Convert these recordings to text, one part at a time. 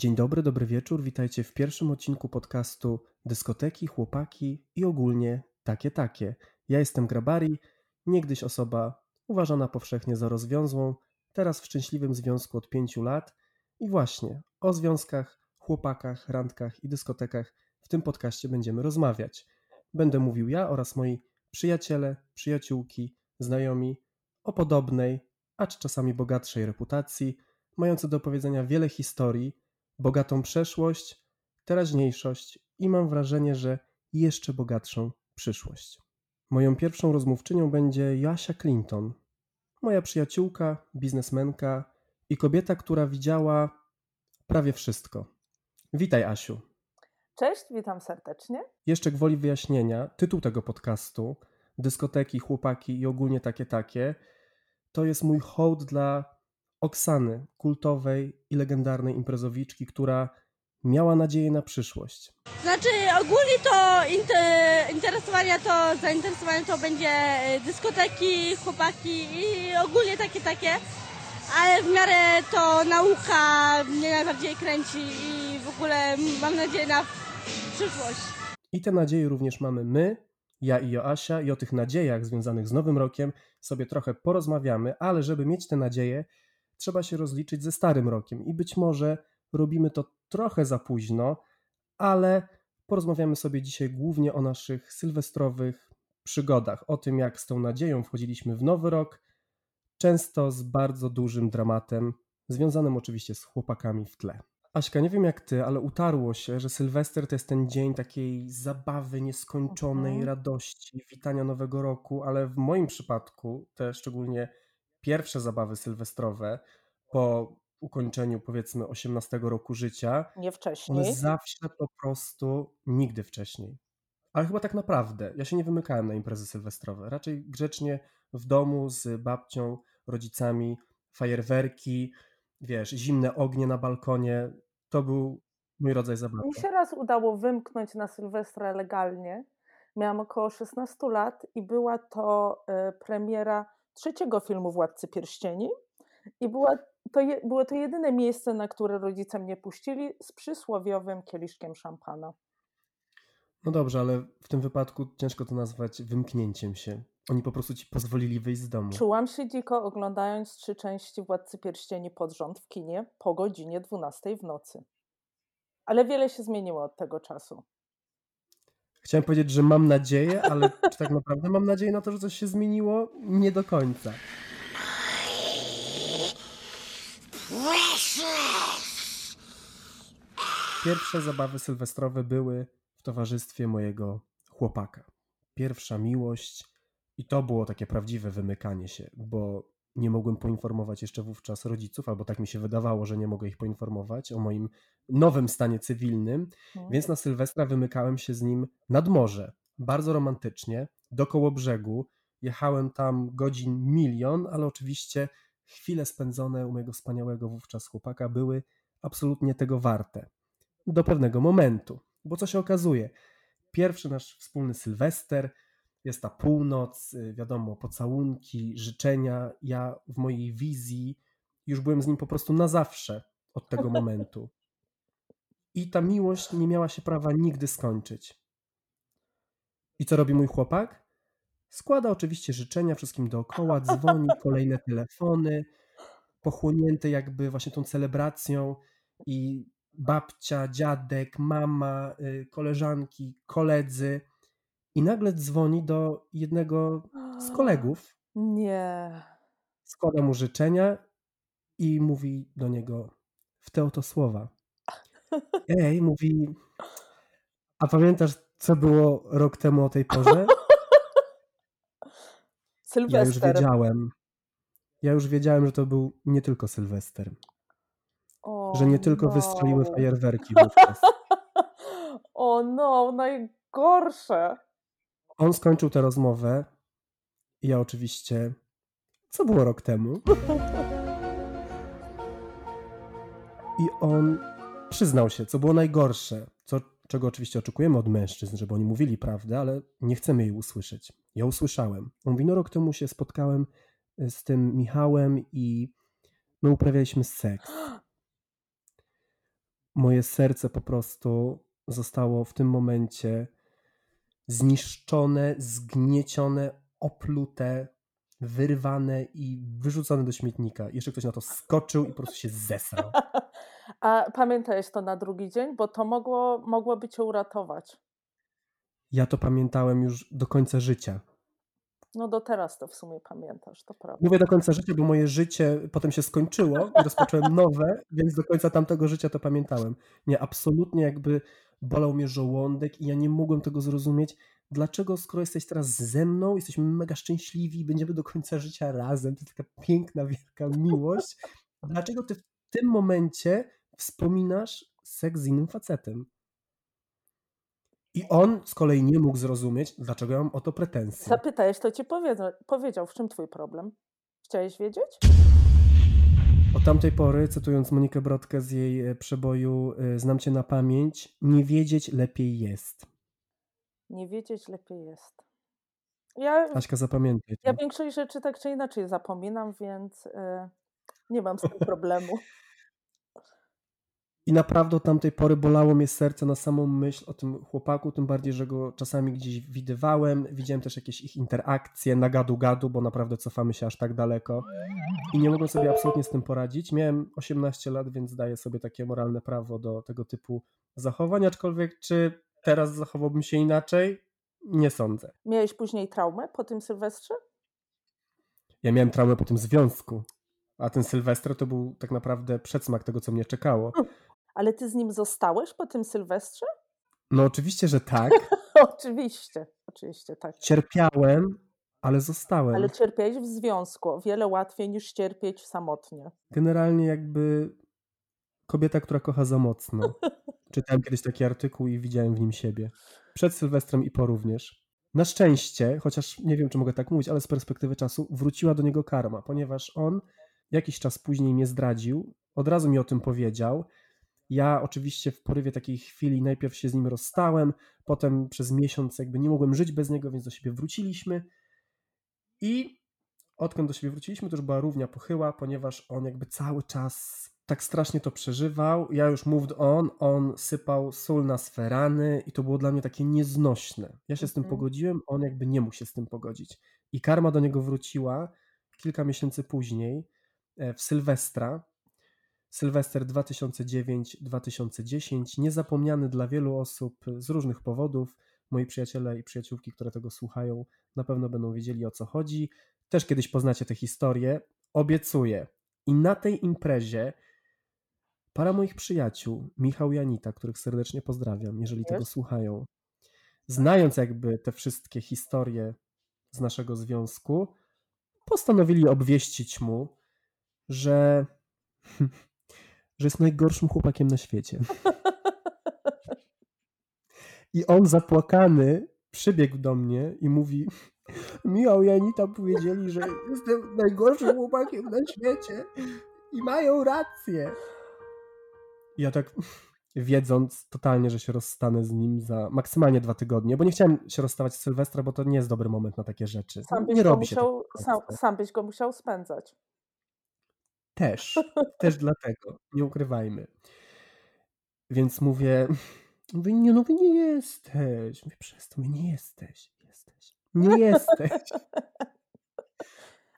Dzień dobry, dobry wieczór. Witajcie w pierwszym odcinku podcastu Dyskoteki, Chłopaki i ogólnie takie takie. Ja jestem Grabari, niegdyś osoba uważana powszechnie za rozwiązłą, teraz w szczęśliwym związku od pięciu lat i właśnie o związkach, chłopakach, randkach i dyskotekach w tym podcaście będziemy rozmawiać. Będę mówił ja oraz moi przyjaciele, przyjaciółki, znajomi o podobnej, acz czasami bogatszej reputacji, mający do powiedzenia wiele historii, bogatą przeszłość, teraźniejszość i mam wrażenie, że jeszcze bogatszą przyszłość. Moją pierwszą rozmówczynią będzie Joasia Clinton, moja przyjaciółka, biznesmenka i kobieta, która widziała prawie wszystko. Witaj, Asiu. Cześć, witam serdecznie. Jeszcze gwoli wyjaśnienia, tytuł tego podcastu, dyskoteki, chłopaki i ogólnie takie takie, to jest mój hołd dla Oksany, kultowej i legendarnej imprezowiczki, która miała nadzieję na przyszłość. Znaczy ogólnie to inter, interesowania to, zainteresowanie to będzie e, dyskoteki, chłopaki i ogólnie takie takie, ale w miarę to nauka mnie najbardziej kręci i w ogóle mam nadzieję na przyszłość. I te nadzieje również mamy my, ja i Joasia i o tych nadziejach związanych z Nowym Rokiem sobie trochę porozmawiamy, ale żeby mieć te nadzieje, trzeba się rozliczyć ze Starym Rokiem i być może robimy to trochę za późno, ale porozmawiamy sobie dzisiaj głównie o naszych sylwestrowych przygodach, o tym jak z tą nadzieją wchodziliśmy w Nowy Rok, często z bardzo dużym dramatem, związanym oczywiście z chłopakami w tle. Aśka, nie wiem jak ty, ale utarło się, że Sylwester to jest ten dzień takiej zabawy nieskończonej, Mhm. radości, witania Nowego Roku, ale w moim przypadku te szczególnie pierwsze zabawy sylwestrowe po ukończeniu powiedzmy 18 roku życia, Nie one wcześniej. zawsze po prostu nigdy wcześniej. Ale chyba tak naprawdę, ja się nie wymykałem na imprezy sylwestrowe, raczej grzecznie w domu z babcią, rodzicami, fajerwerki, wiesz, zimne ognie na balkonie, to był mój rodzaj zabawy. Mi się raz udało wymknąć na Sylwestra legalnie. Miałam około 16 lat i była to e, premiera trzeciego filmu Władcy Pierścieni. I była to je, było to jedyne miejsce, na które rodzice mnie puścili z przysłowiowym kieliszkiem szampana. No dobrze, ale w tym wypadku ciężko to nazwać wymknięciem się. Oni po prostu ci pozwolili wyjść z domu. Czułam się dziko oglądając trzy części Władcy Pierścieni pod rząd w kinie po godzinie 12 w nocy. Ale wiele się zmieniło od tego czasu. Chciałem powiedzieć, że mam nadzieję, ale czy tak naprawdę mam nadzieję na to, że coś się zmieniło? Nie do końca. Pierwsze zabawy sylwestrowe były w towarzystwie mojego chłopaka. Pierwsza miłość i to było takie prawdziwe wymykanie się, bo nie mogłem poinformować jeszcze wówczas rodziców, albo tak mi się wydawało, że nie mogę ich poinformować o moim nowym stanie cywilnym, Mhm. więc na Sylwestra wymykałem się z nim nad morze, bardzo romantycznie, do koło brzegu. Jechałem tam godzin milion, ale oczywiście chwile spędzone u mojego wspaniałego wówczas chłopaka były absolutnie tego warte. Do pewnego momentu, bo co się okazuje? Pierwszy nasz wspólny Sylwester, jest ta północ, y, wiadomo, pocałunki, życzenia. Ja w mojej wizji już byłem z nim po prostu na zawsze od tego momentu. I ta miłość nie miała się prawa nigdy skończyć. I co robi mój chłopak? Składa oczywiście życzenia wszystkim dookoła, dzwoni, kolejne telefony, pochłonięte jakby właśnie tą celebracją i babcia, dziadek, mama, y, koleżanki, koledzy. I nagle dzwoni do jednego z kolegów, Nie. składa mu życzenia i mówi do niego w te oto słowa. Ej, mówi, a pamiętasz, co było rok temu o tej porze? Ja już Sylwester. wiedziałem. Ja już wiedziałem, że to był nie tylko Sylwester. O Że nie tylko wystrzeliły no. fajerwerki wówczas. O no, najgorsze. On skończył tę rozmowę i ja oczywiście... Co było rok temu? I on przyznał się, co było najgorsze, co, czego oczywiście oczekujemy od mężczyzn, żeby oni mówili prawdę, ale nie chcemy jej usłyszeć. Ja usłyszałem. On mówi, no rok temu się spotkałem z tym Michałem i my uprawialiśmy seks. moje serce po prostu zostało w tym momencie zniszczone, zgniecione, oplute, wyrwane i wyrzucone do śmietnika. Jeszcze ktoś na to skoczył i po prostu się zesrał. A pamiętałeś to na drugi dzień, bo to mogło, mogłoby cię uratować. Ja to pamiętałem już do końca życia. No do teraz to w sumie pamiętasz, to prawda. Mówię do końca życia, bo moje życie potem się skończyło i rozpocząłem nowe, więc do końca tamtego życia to pamiętałem. Nie, absolutnie jakby bolał mnie żołądek i ja nie mogłem tego zrozumieć. Dlaczego, skoro jesteś teraz ze mną, jesteśmy mega szczęśliwi, będziemy do końca życia razem, to taka piękna, wielka miłość. Dlaczego ty w tym momencie wspominasz seks z innym facetem? I on z kolei nie mógł zrozumieć, dlaczego ja mam o to pretensje. Zapytałeś, to ci powiedział, w czym twój problem. Chciałeś wiedzieć? Od tamtej pory, cytując Monikę Brodkę z jej e, przeboju e, Znam cię na pamięć, nie wiedzieć lepiej jest. Nie wiedzieć lepiej jest. Ja, Aśka, zapamiętaj. ja większość rzeczy tak czy inaczej zapominam, więc y, nie mam z tym problemu. I naprawdę od tamtej pory bolało mnie serce na samą myśl o tym chłopaku, tym bardziej, że go czasami gdzieś widywałem. Widziałem też jakieś ich interakcje na gadu-gadu, bo naprawdę cofamy się aż tak daleko. I nie mogłem sobie absolutnie z tym poradzić. Miałem 18 lat, więc daję sobie takie moralne prawo do tego typu zachowań, aczkolwiek czy teraz zachowałbym się inaczej? Nie sądzę. Miałeś później traumę po tym Sylwestrze? Ja miałem traumę po tym związku, a ten Sylwester to był tak naprawdę przedsmak tego, co mnie czekało. Ale ty z nim zostałeś po tym Sylwestrze? No oczywiście, że tak. oczywiście, oczywiście tak. Cierpiałem, ale zostałem. Ale cierpiałeś w związku. O wiele łatwiej niż cierpieć samotnie. Generalnie jakby kobieta, która kocha za mocno. Czytałem kiedyś taki artykuł i widziałem w nim siebie. Przed Sylwestrem i po również. Na szczęście, chociaż nie wiem, czy mogę tak mówić, ale z perspektywy czasu wróciła do niego karma, ponieważ on jakiś czas później mnie zdradził, od razu mi o tym powiedział. Ja oczywiście w porywie takiej chwili najpierw się z nim rozstałem, potem przez miesiąc jakby nie mogłem żyć bez niego, więc do siebie wróciliśmy. I odkąd do siebie wróciliśmy, to już była równia pochyła, ponieważ on jakby cały czas tak strasznie to przeżywał. Ja już moved on, on sypał sól na swe rany i to było dla mnie takie nieznośne. Ja się z tym Mhm. pogodziłem, on jakby nie mógł się z tym pogodzić. I karma do niego wróciła kilka miesięcy później, e, w Sylwestra. Sylwester 2009-2010, niezapomniany dla wielu osób z różnych powodów. Moi przyjaciele i przyjaciółki, które tego słuchają, na pewno będą wiedzieli o co chodzi. Też kiedyś poznacie tę historię. Obiecuję. I na tej imprezie para moich przyjaciół, Michał i Anita, których serdecznie pozdrawiam, jeżeli tego słuchają, znając jakby te wszystkie historie z naszego związku, postanowili obwieścić mu, że, że jest najgorszym chłopakiem na świecie. I on zapłakany przybiegł do mnie i mówi: Michał i Anita powiedzieli, że jestem najgorszym chłopakiem na świecie i mają rację. I ja tak, wiedząc totalnie, że się rozstanę z nim za maksymalnie dwa tygodnie, bo nie chciałem się rozstawać z Sylwestra, bo to nie jest dobry moment na takie rzeczy. Sam byś, nie go robi się musiał, tak sam, sam byś go musiał spędzać. Też, też dlatego, nie ukrywajmy. Więc mówię, mówię, nie, no wy nie jesteś. Mówię, przez to, nie jesteś, jesteś. Nie jesteś.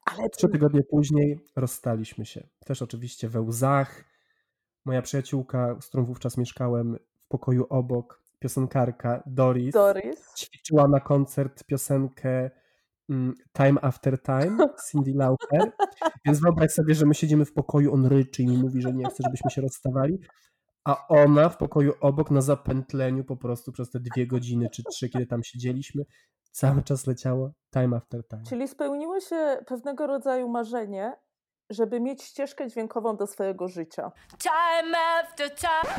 Ale Trzy ty, tygodnie później rozstaliśmy się. Też oczywiście we łzach. Moja przyjaciółka, z którą wówczas mieszkałem w pokoju obok, piosenkarka Doris, Doris, ćwiczyła na koncert piosenkę Time After Time Cindy Lauper. Więc wyobraź sobie, że my siedzimy w pokoju, on ryczy i mi mówi, że nie chce, żebyśmy się rozstawali, a ona w pokoju obok na zapętleniu po prostu przez te dwie godziny czy trzy, kiedy tam siedzieliśmy, cały czas leciało Time After Time. czyli spełniło się pewnego rodzaju marzenie, żeby mieć ścieżkę dźwiękową do swojego życia. Time after time.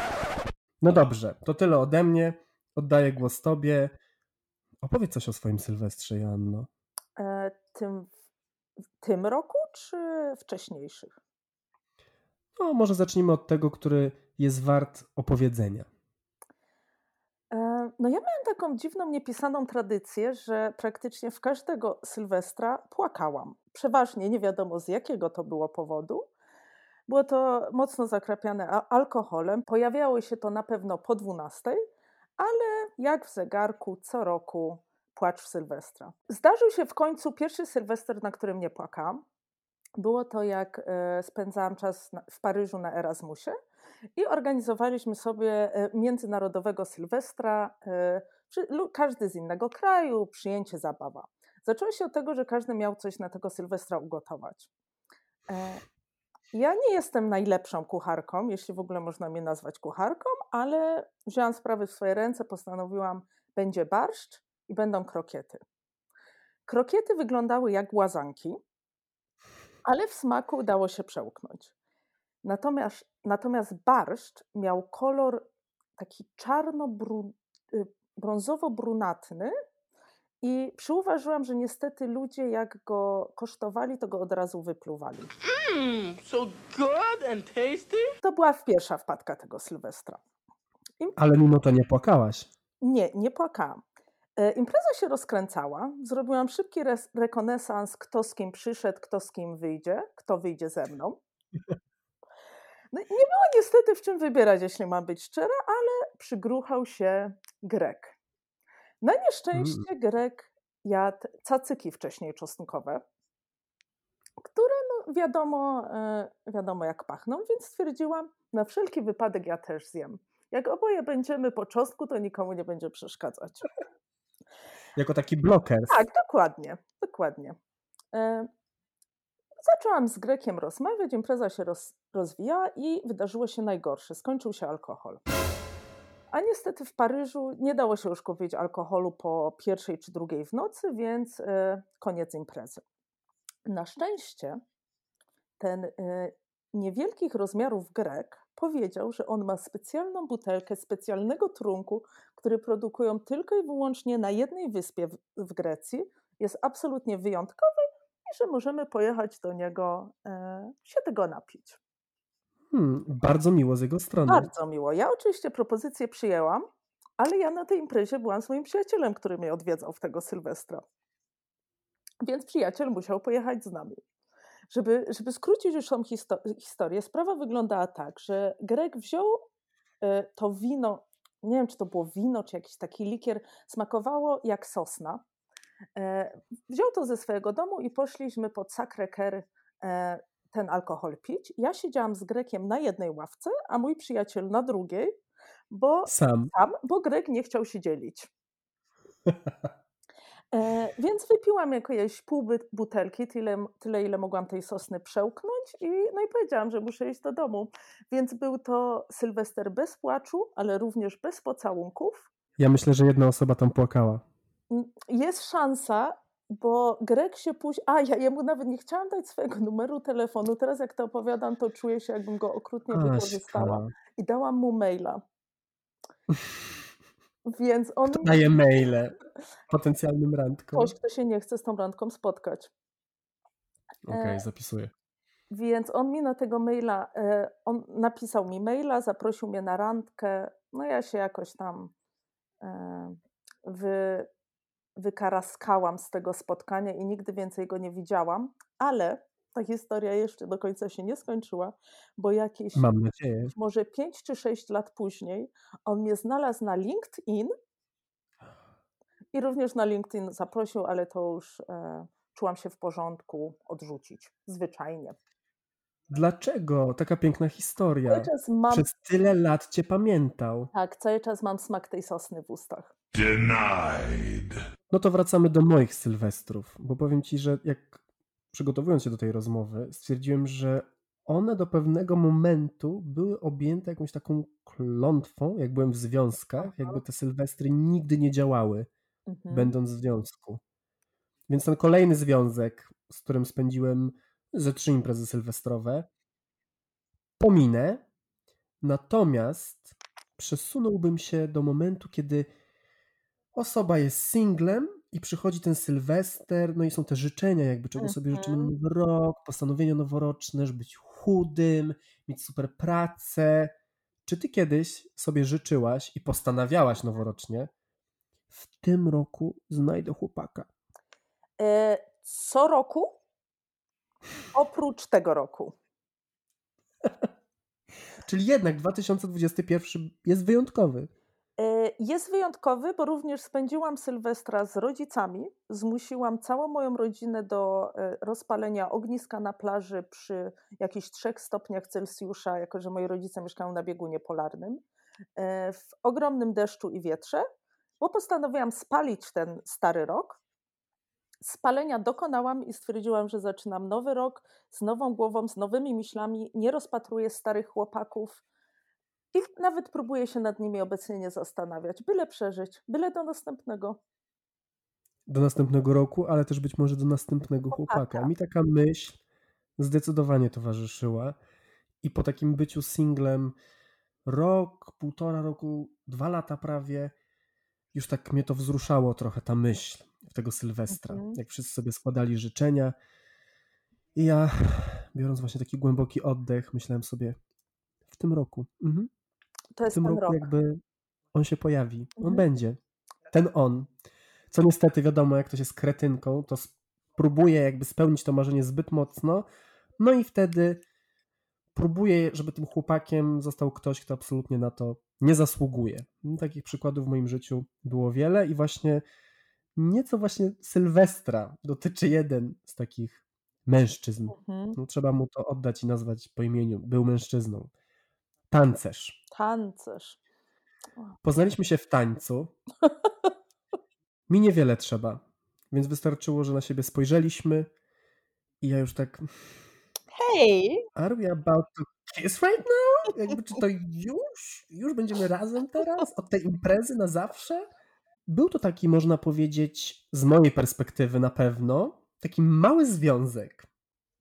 No dobrze, to tyle ode mnie. Oddaję głos tobie. Opowiedz coś o swoim Sylwestrze, Joanno. Tym, w tym roku czy wcześniejszych? No, może zacznijmy od tego, który jest wart opowiedzenia. E, No ja miałam taką dziwną, niepisaną tradycję, że praktycznie w każdego Sylwestra płakałam. Przeważnie nie wiadomo z jakiego to było powodu, Było to mocno zakrapiane alkoholem. Pojawiało się to na pewno po 12, ale jak w zegarku co roku płacz w Sylwestra. Zdarzył się w końcu pierwszy Sylwester, na którym nie płakałam. Było to jak e, spędzałam czas w Paryżu na Erasmusie i organizowaliśmy sobie e, międzynarodowego Sylwestra, e, każdy z innego kraju, przyjęcie, zabawa. Zaczęło się od tego, że każdy miał coś na tego Sylwestra ugotować. Ja nie jestem najlepszą kucharką, jeśli w ogóle można mnie nazwać kucharką, ale wzięłam sprawy w swoje ręce, postanowiłam, będzie barszcz i będą krokiety. Krokiety wyglądały jak łazanki, ale w smaku udało się przełknąć. Natomiast, natomiast barszcz miał kolor taki czarno-brązowo-brunatny i przyuważyłam, że niestety ludzie jak go kosztowali, to go od razu wypluwali. Mmm, so good and tasty. To była pierwsza wpadka tego Sylwestra. Ale mimo to nie płakałaś. Nie, nie płakałam. E, Impreza się rozkręcała. Zrobiłam szybki rekonesans, kto z kim przyszedł, kto z kim wyjdzie, kto wyjdzie ze mną. No, nie było niestety w czym wybierać, jeśli mam być szczera, ale przygruchał się Grek. Na nieszczęście Grek jadł cacyki wcześniej czosnkowe, które no, wiadomo, e, wiadomo jak pachną, więc stwierdziłam, na wszelki wypadek ja też zjem. Jak oboje będziemy po czosnku, to nikomu nie będzie przeszkadzać. Jako taki bloker. Tak, dokładnie, dokładnie. E, Zaczęłam z Grekiem rozmawiać, impreza się roz, rozwijała i wydarzyło się najgorsze. Skończył się alkohol. A niestety w Paryżu nie dało się już kupić alkoholu po pierwszej czy drugiej w nocy, więc e, koniec imprezy. Na szczęście ten e, niewielkich rozmiarów Grek powiedział, że on ma specjalną butelkę specjalnego trunku, który produkują tylko i wyłącznie na jednej wyspie w, w Grecji. Jest absolutnie wyjątkowy i że możemy pojechać do niego e, się tego napić. Hmm, bardzo miło z jego strony. Bardzo miło. Ja oczywiście propozycję przyjęłam, ale ja na tej imprezie byłam z moim przyjacielem, który mnie odwiedzał w tego Sylwestra. Więc przyjaciel musiał pojechać z nami. Żeby, żeby skrócić już tą histo- historię, sprawa wyglądała tak, że Greg wziął e, to wino, nie wiem czy to było wino, czy jakiś taki likier, smakowało jak sosna. E, Wziął to ze swojego domu i poszliśmy pod Sacré-Cœur e, ten alkohol pić. Ja siedziałam z Grekiem na jednej ławce, a mój przyjaciel na drugiej, bo Sam. sam, bo Grek nie chciał się dzielić. E, więc wypiłam jakieś pół butelki, tyle, tyle ile mogłam tej sosny przełknąć i, no i powiedziałam, że muszę iść do domu. Więc był to Sylwester bez płaczu, ale również bez pocałunków. Ja myślę, że jedna osoba tam płakała. Jest szansa, bo Grek się później... A, ja jemu nawet nie chciałam dać swojego numeru telefonu. Teraz jak to opowiadam, to czuję się, jakbym go okrutnie wykorzystała. I dałam mu maila. Więc on... Kto daje maile potencjalnym randkom? Ktoś, kto się nie chce z tą randką spotkać. Okej, e, zapisuję. Więc on mi na tego maila, e, on napisał mi maila, zaprosił mnie na randkę. No ja się jakoś tam e, wy, wykaraskałam z tego spotkania i nigdy więcej go nie widziałam, ale ta historia jeszcze do końca się nie skończyła, bo jakieś Mam nadzieję. może 5 czy 6 lat później on mnie znalazł na LinkedIn i również na LinkedIn zaprosił, ale to już e, czułam się w porządku odrzucić, zwyczajnie. Dlaczego taka piękna historia? Cały czas mam, Przez tyle lat cię pamiętał. tak, cały czas mam smak tej sosny w ustach. Denied. No to wracamy do moich sylwestrów, bo powiem ci, że jak przygotowując się do tej rozmowy, stwierdziłem, że one do pewnego momentu były objęte jakąś taką klątwą, jak byłem w związkach, jakby te sylwestry nigdy nie działały, Mhm. będąc w związku. Więc ten kolejny związek, z którym spędziłem ze trzy imprezy sylwestrowe, pominę, natomiast przesunąłbym się do momentu, kiedy osoba jest singlem i przychodzi ten sylwester, no i są te życzenia, jakby czego sobie życzymy na Mhm. nowy rok, postanowienia noworoczne, żeby być chudym, mieć super pracę. Czy ty kiedyś sobie życzyłaś i postanawiałaś noworocznie, w tym roku znajdę chłopaka? E, co roku, oprócz tego roku. Czyli jednak 2021 jest wyjątkowy. E, Jest wyjątkowy, bo również spędziłam Sylwestra z rodzicami. Zmusiłam całą moją rodzinę do e, rozpalenia ogniska na plaży przy jakichś trzech stopniach Celsjusza, jako że moi rodzice mieszkają na biegunie polarnym, w ogromnym deszczu i wietrze, bo postanowiłam spalić ten stary rok. Spalenia dokonałam i stwierdziłam, że zaczynam nowy rok z nową głową, z nowymi myślami. Nie rozpatruję starych chłopaków i nawet próbuję się nad nimi obecnie nie zastanawiać. Byle przeżyć, byle do następnego. Do następnego roku, ale też być może do następnego chłopaka. Chłopaka. Mi taka myśl zdecydowanie towarzyszyła i po takim byciu singlem rok, półtora roku, dwa lata prawie, już tak mnie to wzruszało trochę ta myśl tego Sylwestra, Mhm. jak wszyscy sobie składali życzenia i ja, biorąc właśnie taki głęboki oddech, myślałem sobie, w tym roku, mhm, To w jest tym ten roku rok. jakby on się pojawi, on Mhm. będzie, ten on. Co niestety wiadomo, jak ktoś jest kretynką, to próbuje jakby spełnić to marzenie zbyt mocno, no i wtedy próbuje, żeby tym chłopakiem został ktoś, kto absolutnie na to nie zasługuje. Takich przykładów w moim życiu było wiele i właśnie nieco właśnie Sylwestra dotyczy jeden z takich mężczyzn. Mhm. No, trzeba mu to oddać i nazwać po imieniu. Był mężczyzną. Tancerz. Tancerz. Poznaliśmy się w tańcu. Mi niewiele trzeba, więc wystarczyło, że na siebie spojrzeliśmy i ja już tak Hej! Are we about to kiss right now? Jakby czy to już? Już będziemy razem teraz? Od tej imprezy na zawsze? Był to taki, można powiedzieć, z mojej perspektywy na pewno, taki mały związek.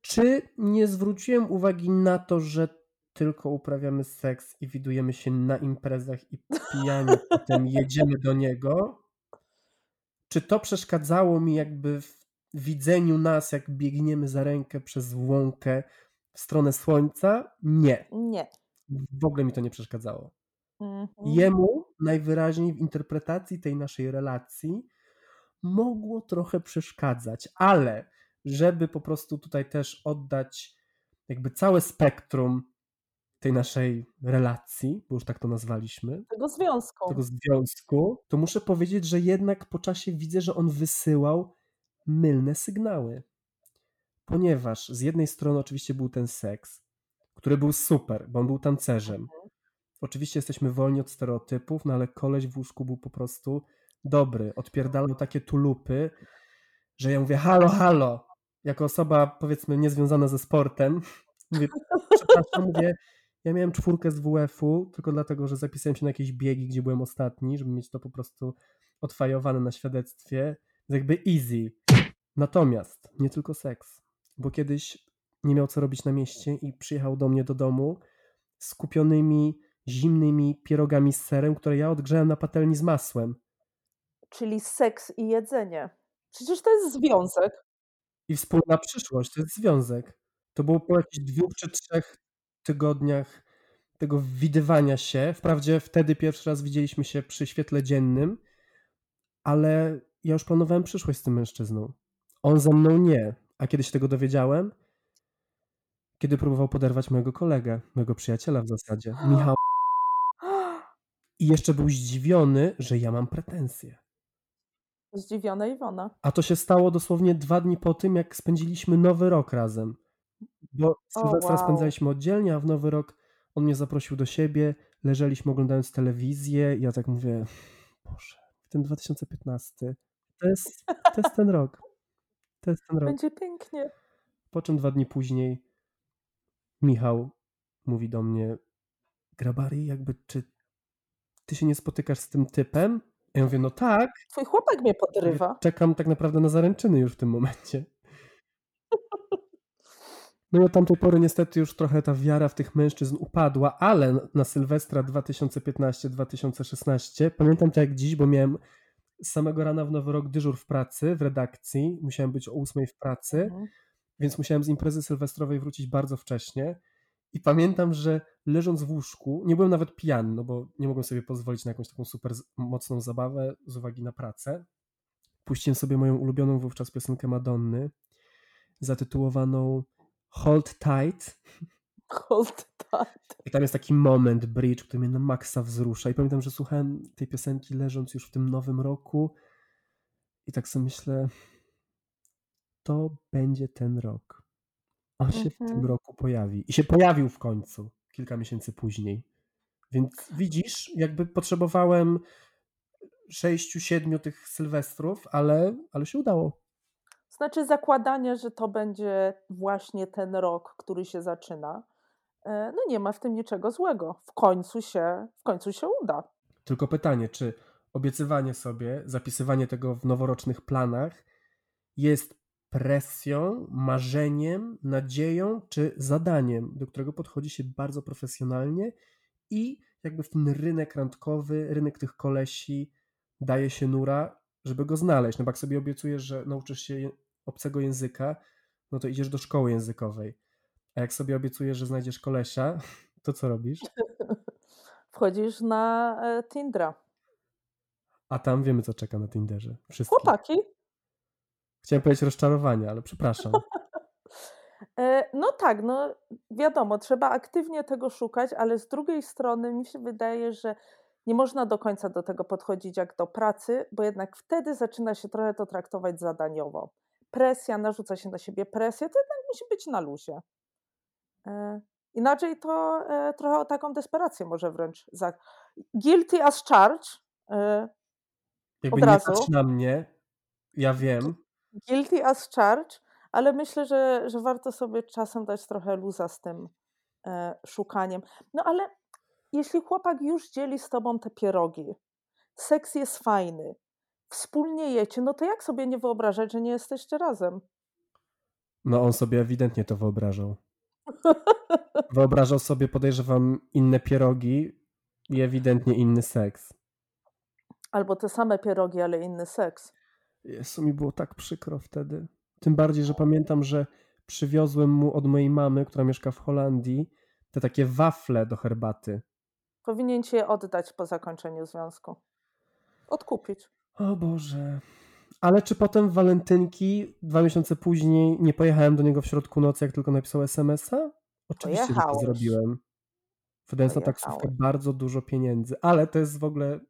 Czy nie zwróciłem uwagi na to, że tylko uprawiamy seks i widujemy się na imprezach i pijani, potem jedziemy do niego? Czy to przeszkadzało mi jakby w widzeniu nas, jak biegniemy za rękę przez łąkę w stronę słońca? Nie. Nie. W ogóle mi to nie przeszkadzało. Mhm. Jemu najwyraźniej w interpretacji tej naszej relacji mogło trochę przeszkadzać, ale żeby po prostu tutaj też oddać jakby całe spektrum tej naszej relacji, bo już tak to nazwaliśmy, Tego związku. tego związku, to muszę powiedzieć, że jednak po czasie widzę, że on wysyłał mylne sygnały. Ponieważ z jednej strony oczywiście był ten seks, który był super, bo on był tancerzem. Oczywiście jesteśmy wolni od stereotypów, no ale koleś w łóżku był po prostu dobry. Odpierdalał takie tulupy, że ja mówię, halo, halo, jako osoba powiedzmy niezwiązana ze sportem, mówię, przepraszam, mówię, ja miałem czwórkę z WF-u, tylko dlatego, że zapisałem się na jakieś biegi, gdzie byłem ostatni, żeby mieć to po prostu odfajowane na świadectwie. Jakby easy. Natomiast nie tylko seks, bo kiedyś nie miał co robić na mieście i przyjechał do mnie do domu z kupionymi zimnymi pierogami z serem, które ja odgrzałem na patelni z masłem. Czyli seks i jedzenie. Przecież to jest związek. I wspólna przyszłość, to jest związek. To było po jakichś dwóch czy trzech tygodniach tego widywania się. Wprawdzie wtedy pierwszy raz widzieliśmy się przy świetle dziennym, ale ja już planowałem przyszłość z tym mężczyzną. On ze mną nie. A kiedy się tego dowiedziałem? Kiedy próbował poderwać mojego kolegę, mojego przyjaciela w zasadzie, Michał. I jeszcze był zdziwiony, że ja mam pretensje. Zdziwiona Iwona. A to się stało dosłownie dwa dni po tym, jak spędziliśmy nowy rok razem. Bo Sylwestra wow. spędzaliśmy oddzielnie, a w nowy rok on mnie zaprosił do siebie, leżeliśmy oglądając telewizję i ja tak mówię, Boże, ten 2015, to jest, to jest ten rok. To jest ten rok. Będzie pięknie. Po czym dwa dni później Michał mówi do mnie, Grabari, jakby czy ty się nie spotykasz z tym typem? Ja mówię, no tak. Twój chłopak mnie podrywa. Czekam tak naprawdę na zaręczyny już w tym momencie. No i od tamtej pory niestety już trochę ta wiara w tych mężczyzn upadła, ale na Sylwestra 2015-2016 pamiętam to jak dziś, bo miałem samego rana w Nowy Rok dyżur w pracy, w redakcji. Musiałem być o 8 w pracy, Mhm. więc musiałem z imprezy sylwestrowej wrócić bardzo wcześnie. I pamiętam, że leżąc w łóżku, nie byłem nawet pijany, no bo nie mogłem sobie pozwolić na jakąś taką super mocną zabawę z uwagi na pracę. Puściłem sobie moją ulubioną wówczas piosenkę Madonny, zatytułowaną Hold Tight. I tam jest taki moment, bridge, który mnie na maksa wzrusza. I pamiętam, że słuchałem tej piosenki leżąc już w tym nowym roku i tak sobie myślę, to będzie ten rok. On się w tym Mhm. roku pojawi. I się pojawił w końcu, kilka miesięcy później. Więc widzisz, jakby potrzebowałem sześciu, siedmiu tych sylwestrów, ale, ale się udało. Znaczy zakładanie, że to będzie właśnie ten rok, który się zaczyna, no nie ma w tym niczego złego. W końcu się, w końcu się uda. Tylko pytanie, czy obiecywanie sobie, zapisywanie tego w noworocznych planach jest presją, marzeniem, nadzieją czy zadaniem, do którego podchodzi się bardzo profesjonalnie i jakby w ten rynek randkowy, rynek tych kolesi daje się nura, żeby go znaleźć. No bo jak sobie obiecujesz, że nauczysz się obcego języka, no to idziesz do szkoły językowej. A jak sobie obiecujesz, że znajdziesz kolesia, to co robisz? Wchodzisz na e, Tindra. A tam wiemy, co czeka na Tinderze. Wszystkich. Chłopaki. Chciałem powiedzieć rozczarowanie, ale przepraszam. E, No tak, no wiadomo, trzeba aktywnie tego szukać, ale z drugiej strony mi się wydaje, że nie można do końca do tego podchodzić jak do pracy, bo jednak wtedy zaczyna się trochę to traktować zadaniowo. Presja, narzuca się na siebie presję, to jednak musi być na luzie. E, Inaczej to e, trochę o taką desperację może wręcz. Guilty as charged. e, Jakby Od nie razu. patrz na mnie, ja wiem. Guilty as charged, ale myślę, że, że warto sobie czasem dać trochę luza z tym szukaniem. No ale jeśli chłopak już dzieli z tobą te pierogi, seks jest fajny, wspólnie jecie, no to jak sobie nie wyobrażać, że nie jesteście razem? No on sobie ewidentnie to wyobrażał. Wyobrażał sobie, podejrzewam, inne pierogi i ewidentnie inny seks. Albo te same pierogi, ale inny seks. Jezu, mi było tak przykro wtedy. Tym bardziej, że pamiętam, że przywiozłem mu od mojej mamy, która mieszka w Holandii, te takie wafle do herbaty. Powinien ci je oddać po zakończeniu związku. Odkupić. O Boże. Ale czy potem w walentynki, dwa miesiące później, nie pojechałem do niego w środku nocy, jak tylko napisał SMS-a? Oczywiście, że to Pojechałeś. zrobiłem. Wydając na taksówkę bardzo dużo pieniędzy. Ale to jest w ogóle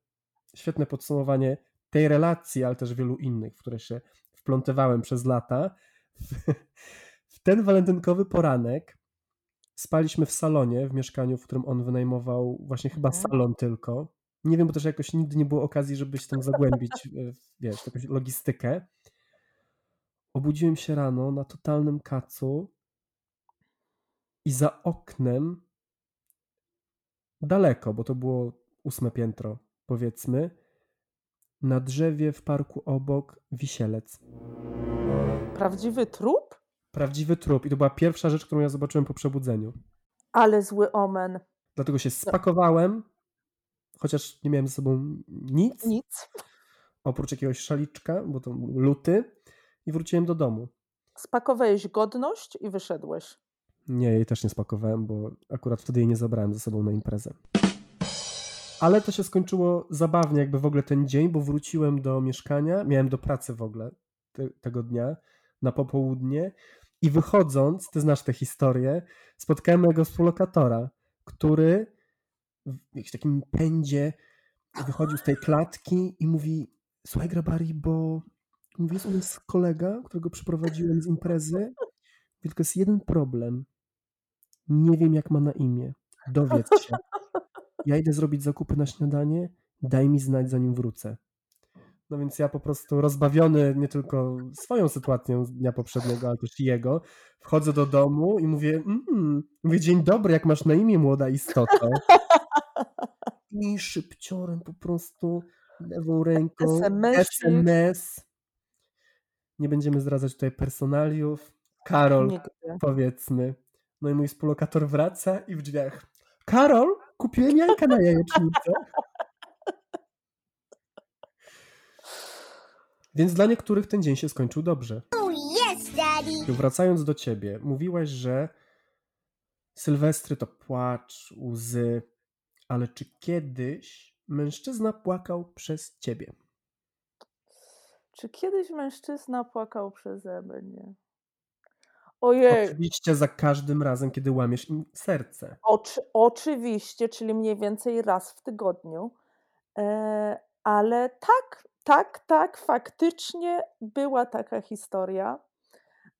świetne podsumowanie tej relacji, ale też wielu innych, w które się wplątywałem przez lata. W ten walentynkowy poranek spaliśmy w salonie w mieszkaniu, w którym on wynajmował właśnie chyba Mhm. salon tylko. Nie wiem, bo też jakoś nigdy nie było okazji, żeby się tam zagłębić w, wiesz, w jakąś logistykę. Obudziłem się rano na totalnym kacu i za oknem daleko, bo to było ósme piętro, powiedzmy, na drzewie w parku obok wisielec. Prawdziwy trup? Prawdziwy trup. I to była pierwsza rzecz, którą ja zobaczyłem po przebudzeniu. Ale zły omen. Dlatego się spakowałem, chociaż nie miałem ze sobą nic, Nic. oprócz jakiegoś szaliczka, bo to luty, i wróciłem do domu. Spakowałeś godność i wyszedłeś. Nie, jej też nie spakowałem, bo akurat wtedy jej nie zabrałem ze sobą na imprezę. Ale to się skończyło zabawnie, jakby w ogóle ten dzień, bo wróciłem do mieszkania, miałem do pracy w ogóle te, tego dnia, na popołudnie i wychodząc, ty znasz tę historię, spotkałem mojego współlokatora, który w jakimś takim pędzie wychodził z tej klatki i mówi, słuchaj Grabari, bo mówi, jest u nas kolega, którego przyprowadziłem z imprezy, tylko jest jeden problem. Nie wiem, jak ma na imię. Dowiedz się. Ja idę zrobić zakupy na śniadanie, daj mi znać, zanim wrócę. No więc ja po prostu rozbawiony nie tylko swoją sytuacją z dnia poprzedniego, ale też jego, wchodzę do domu i mówię, mm, mówię, dzień dobry, jak masz na imię, młoda istoto. I szybciorem po prostu lewą ręką SMS-ik. SMS. Nie będziemy zdradzać tutaj personaliów. Karol, Nigdy. powiedzmy. No i mój współlokator wraca i w drzwiach. Karol, kupiłem jajka na jajecznicę. Więc dla niektórych ten dzień się skończył dobrze. I Wracając do ciebie, mówiłaś, że Sylwestry to płacz, łzy, ale czy kiedyś mężczyzna płakał przez ciebie? Czy kiedyś mężczyzna płakał przeze mnie? Ojej, Oczywiście za każdym razem, kiedy łamiesz im serce. oczy, oczywiście, czyli mniej więcej raz w tygodniu. E, ale tak, tak, tak, faktycznie była taka historia.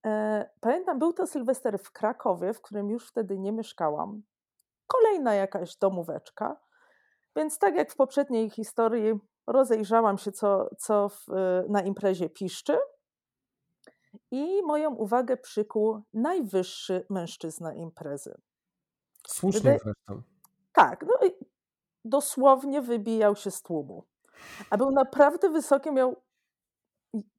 E, pamiętam, był to Sylwester w Krakowie, w którym już wtedy nie mieszkałam. Kolejna jakaś domóweczka. Więc tak jak w poprzedniej historii, rozejrzałam się, co, co w, na imprezie piszczy. I moją uwagę przykuł najwyższy mężczyzna imprezy. Słusznie zresztą. Tak, no i dosłownie wybijał się z tłumu. A był naprawdę wysoki, miał.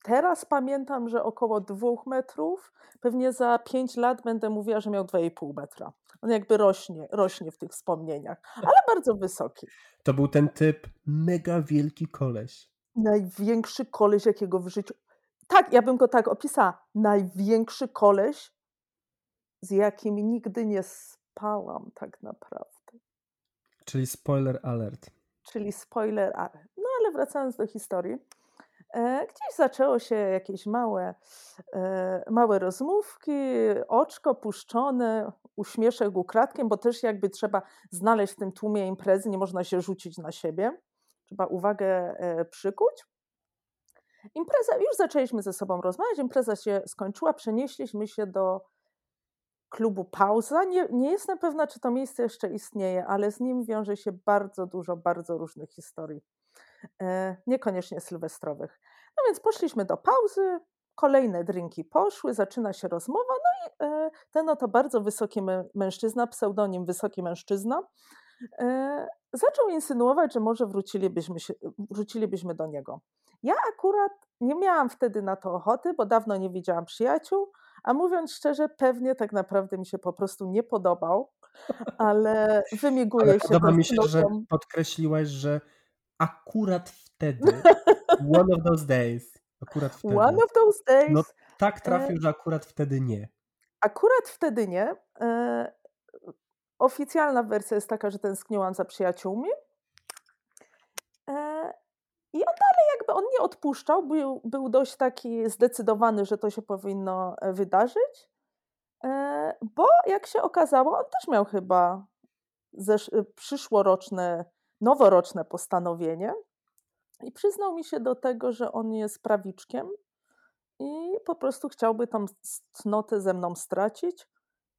Teraz pamiętam, że około dwóch metrów. Pewnie za pięć lat będę mówiła, że miał 2,5 metra. On jakby rośnie, rośnie w tych wspomnieniach, ale bardzo wysoki. To był ten typ mega wielki koleś. Największy koleś, jakiego w życiu. Tak, ja bym go tak opisała. Największy koleś, z jakim nigdy nie spałam, tak naprawdę. Czyli spoiler alert. czyli spoiler alert. No ale wracając do historii, gdzieś zaczęło się jakieś małe, e, małe rozmówki, oczko puszczone, uśmieszek ukradkiem, bo też jakby trzeba znaleźć w tym tłumie imprezy, nie można się rzucić na siebie, trzeba uwagę e, przykuć. Impreza, już zaczęliśmy ze sobą rozmawiać, impreza się skończyła, przenieśliśmy się do klubu Pauza. Nie, nie jestem pewna, czy to miejsce jeszcze istnieje, ale z nim wiąże się bardzo dużo, bardzo różnych historii. E, niekoniecznie sylwestrowych. No więc poszliśmy do pauzy, kolejne drinki poszły, zaczyna się rozmowa, no i e, ten oto bardzo wysoki mę- mężczyzna, pseudonim Wysoki Mężczyzna, e, zaczął insynuować, że może wrócilibyśmy, się, wrócilibyśmy do niego. Ja akurat nie miałam wtedy na to ochoty, bo dawno nie widziałam przyjaciół, a mówiąc szczerze, pewnie tak naprawdę mi się po prostu nie podobał, ale wymiguje się podoba mi się, że podkreśliłaś, że akurat wtedy, one of those days, akurat wtedy. One of those days. No tak trafił, że akurat wtedy nie. Akurat wtedy nie. E, oficjalna wersja jest taka, że tęskniłam za przyjaciółmi. E, I on dalej jakby on nie odpuszczał, był, był dość taki zdecydowany, że to się powinno e, wydarzyć. E, bo jak się okazało, on też miał chyba zesz- e, przyszłoroczne, noworoczne postanowienie. I przyznał mi się do tego, że on jest prawiczkiem i po prostu chciałby tą cnotę ze mną stracić.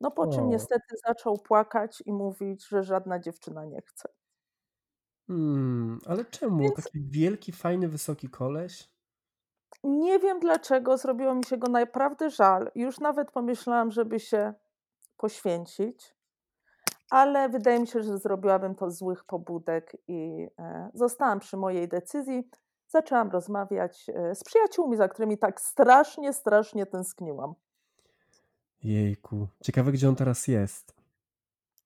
No po czym O. niestety zaczął płakać i mówić, że żadna dziewczyna nie chce. Hmm, ale czemu? Więc- Taki wielki, fajny, wysoki koleś? Nie wiem dlaczego, zrobiło mi się go naprawdę żal. Już nawet pomyślałam, żeby się poświęcić, ale wydaje mi się, że zrobiłabym to z złych pobudek i e, zostałam przy mojej decyzji. Zaczęłam rozmawiać e, z przyjaciółmi, za którymi tak strasznie, strasznie tęskniłam. Jejku. Ciekawe, gdzie on teraz jest.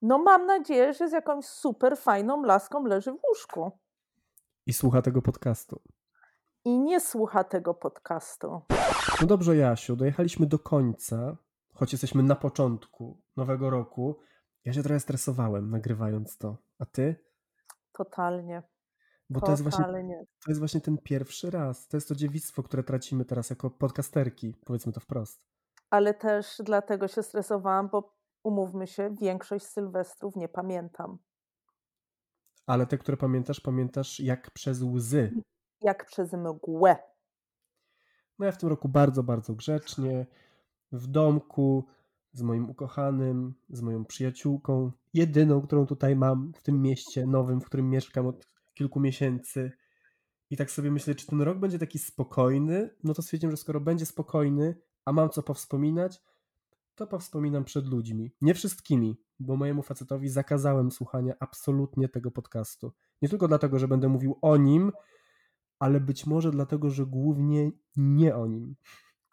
No mam nadzieję, że z jakąś super fajną laską leży w łóżku I słucha tego podcastu. i nie słucha tego podcastu. No dobrze, Jasiu, dojechaliśmy do końca, choć jesteśmy na początku nowego roku. Ja się trochę stresowałem nagrywając to. A ty? Totalnie. Bo to jest, właśnie, to jest właśnie ten pierwszy raz. To jest to dziewictwo, które tracimy teraz jako podcasterki. Powiedzmy to wprost. Ale też dlatego się stresowałam, bo umówmy się, większość sylwestrów nie pamiętam. Ale te, które pamiętasz, pamiętasz jak przez łzy. Jak przez mgłę. No ja w tym roku bardzo, bardzo grzecznie. W domku, z moim ukochanym, z moją przyjaciółką, jedyną, którą tutaj mam w tym mieście nowym, w którym mieszkam od kilku miesięcy. I tak sobie myślę, czy ten rok będzie taki spokojny? No to stwierdziłem, że skoro będzie spokojny, a mam co powspominać, to powspominam przed ludźmi. Nie wszystkimi, bo mojemu facetowi zakazałem słuchania absolutnie tego podcastu. Nie tylko dlatego, że będę mówił o nim, ale być może dlatego, że głównie nie o nim.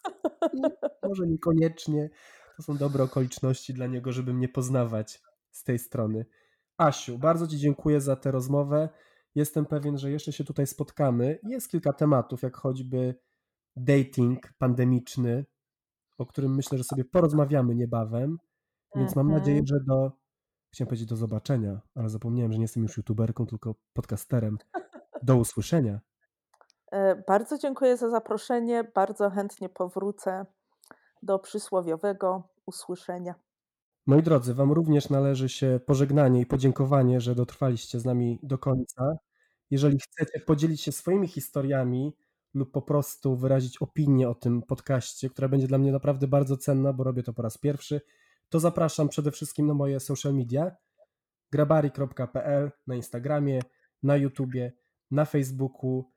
Może niekoniecznie to są dobre okoliczności dla niego, żeby mnie poznawać z tej strony. Asiu, bardzo Ci dziękuję za tę rozmowę. Jestem pewien, że jeszcze się tutaj spotkamy. Jest kilka tematów, jak choćby dating pandemiczny, o którym myślę, że sobie porozmawiamy niebawem. Więc mam Mhm. nadzieję, że do. Chciałem powiedzieć do zobaczenia, ale zapomniałem, że nie jestem już youtuberką, tylko podcasterem. Do usłyszenia. E, Bardzo dziękuję za zaproszenie. Bardzo chętnie powrócę do przysłowiowego usłyszenia. Moi drodzy, Wam również należy się pożegnanie i podziękowanie, że dotrwaliście z nami do końca. Jeżeli chcecie podzielić się swoimi historiami lub po prostu wyrazić opinię o tym podcaście, która będzie dla mnie naprawdę bardzo cenna, bo robię to po raz pierwszy, to zapraszam przede wszystkim na moje social media grabari.pl na Instagramie, na YouTubie, na Facebooku.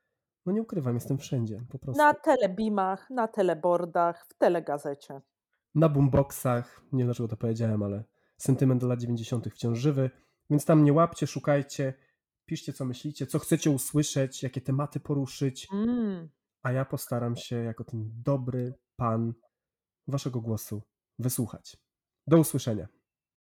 No nie ukrywam, jestem wszędzie po prostu. Na telebimach, na telebordach, w telegazecie. na boomboxach, nie wiem dlaczego to powiedziałem, ale sentyment do lat 90. wciąż żywy, więc tam nie łapcie, szukajcie, piszcie co myślicie, co chcecie usłyszeć, jakie tematy poruszyć, Mm. a ja postaram się jako ten dobry pan waszego głosu wysłuchać. Do usłyszenia.